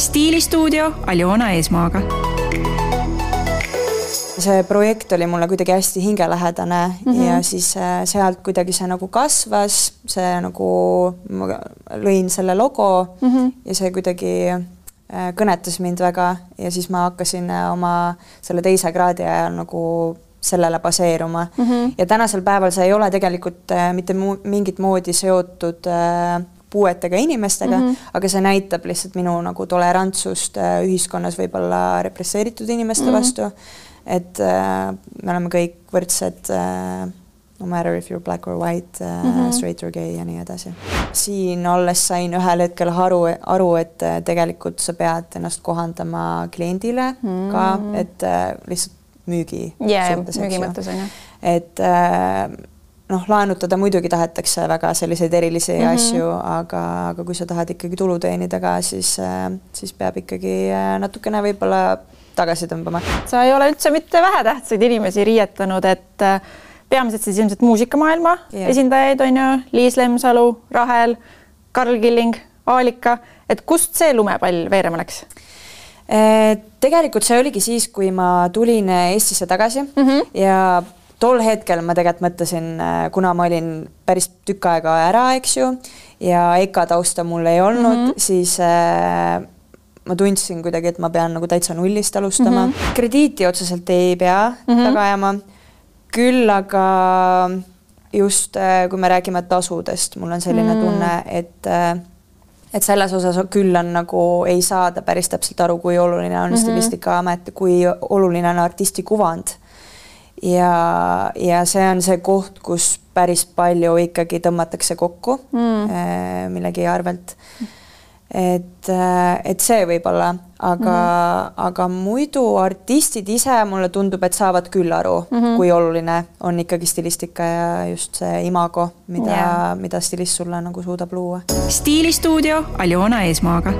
stiilistuudio Aljona Eesmaaga see projekt oli mulle kuidagi hästi hingelähedane mm -hmm. ja siis äh, sealt kuidagi see nagu kasvas, see nagu, ma lõin selle logo mm -hmm. ja see kuidagi äh, kõnetas mind väga ja siis ma hakkasin äh, oma selle teise kraadi ajal nagu sellele baseeruma mm. -hmm. ja tänasel päeval see ei ole tegelikult mitte mingit moodi seotud äh, puuetega inimestega mm, -hmm. aga see näitab lihtsalt minu nagu tolerantsust ühiskonnas võib-olla represseeritud inimeste mm -hmm. vastu et äh, me oleme kõik võrdsed äh, no matter if you are black or white uh, mm, -hmm. straight or gay ja nii edasi. siin olles sain ühel hetkel aru, aru, et äh, tegelikult sa pead ennast kohandama kliendile mm -hmm. ka, et uh, lihtsalt müügi yeah, suhtes, müügi mõttes on ju. et uh, noh, laenutada muidugi tahetakse väga selliseid erilisi mm -hmm. asju, aga, aga kui sa tahad ikkagi tulu teenida ka, siis, siis peab ikkagi natukene võib-olla tagasi tõmbama. sa ei ole üldse mitte vähetähtsaid inimesi riietanud, et äh, peamiselt siis ilmselt muusikamaailma yeah. esindajaid on ju, Liis Lemsalu, Rahel, Karl Killing, Aalika, et kust see lumepall veerema läks? Äh, tegelikult see oligi siis, kui ma tulin Eestisse tagasi mm -hmm. ja tol hetkel ma tegelikult mõtlesin, äh, kuna ma olin päris tükk aega ära, eks ju, ja EKA tausta mul ei olnud mm, -hmm. siis äh, ma tundsin kuidagi, et ma pean nagu täitsa nullist alustama mm. -hmm. krediiti otseselt ei pea mm -hmm. taga ajama. küll aga just äh, kui me räägime tasudest, mul on selline mm. tunne, et äh, et selles osas küll on nagu ei saada päris täpselt aru, kui oluline on mm -hmm. stilistikaamet, kui oluline on artisti kuvand. Ja, ja see on see koht, kus päris palju ikkagi tõmmatakse kokku mm. Äh, millegi arvelt et, äh, et see võib-olla, aga mm, -hmm. aga muidu artistid ise mulle tundub, et saavad küll aru mm, -hmm. kui oluline on ikkagi stilistika ja just see imago, mida yeah., mida stilist sulle nagu suudab luua. stiilistuudio Aljona Eesmaaga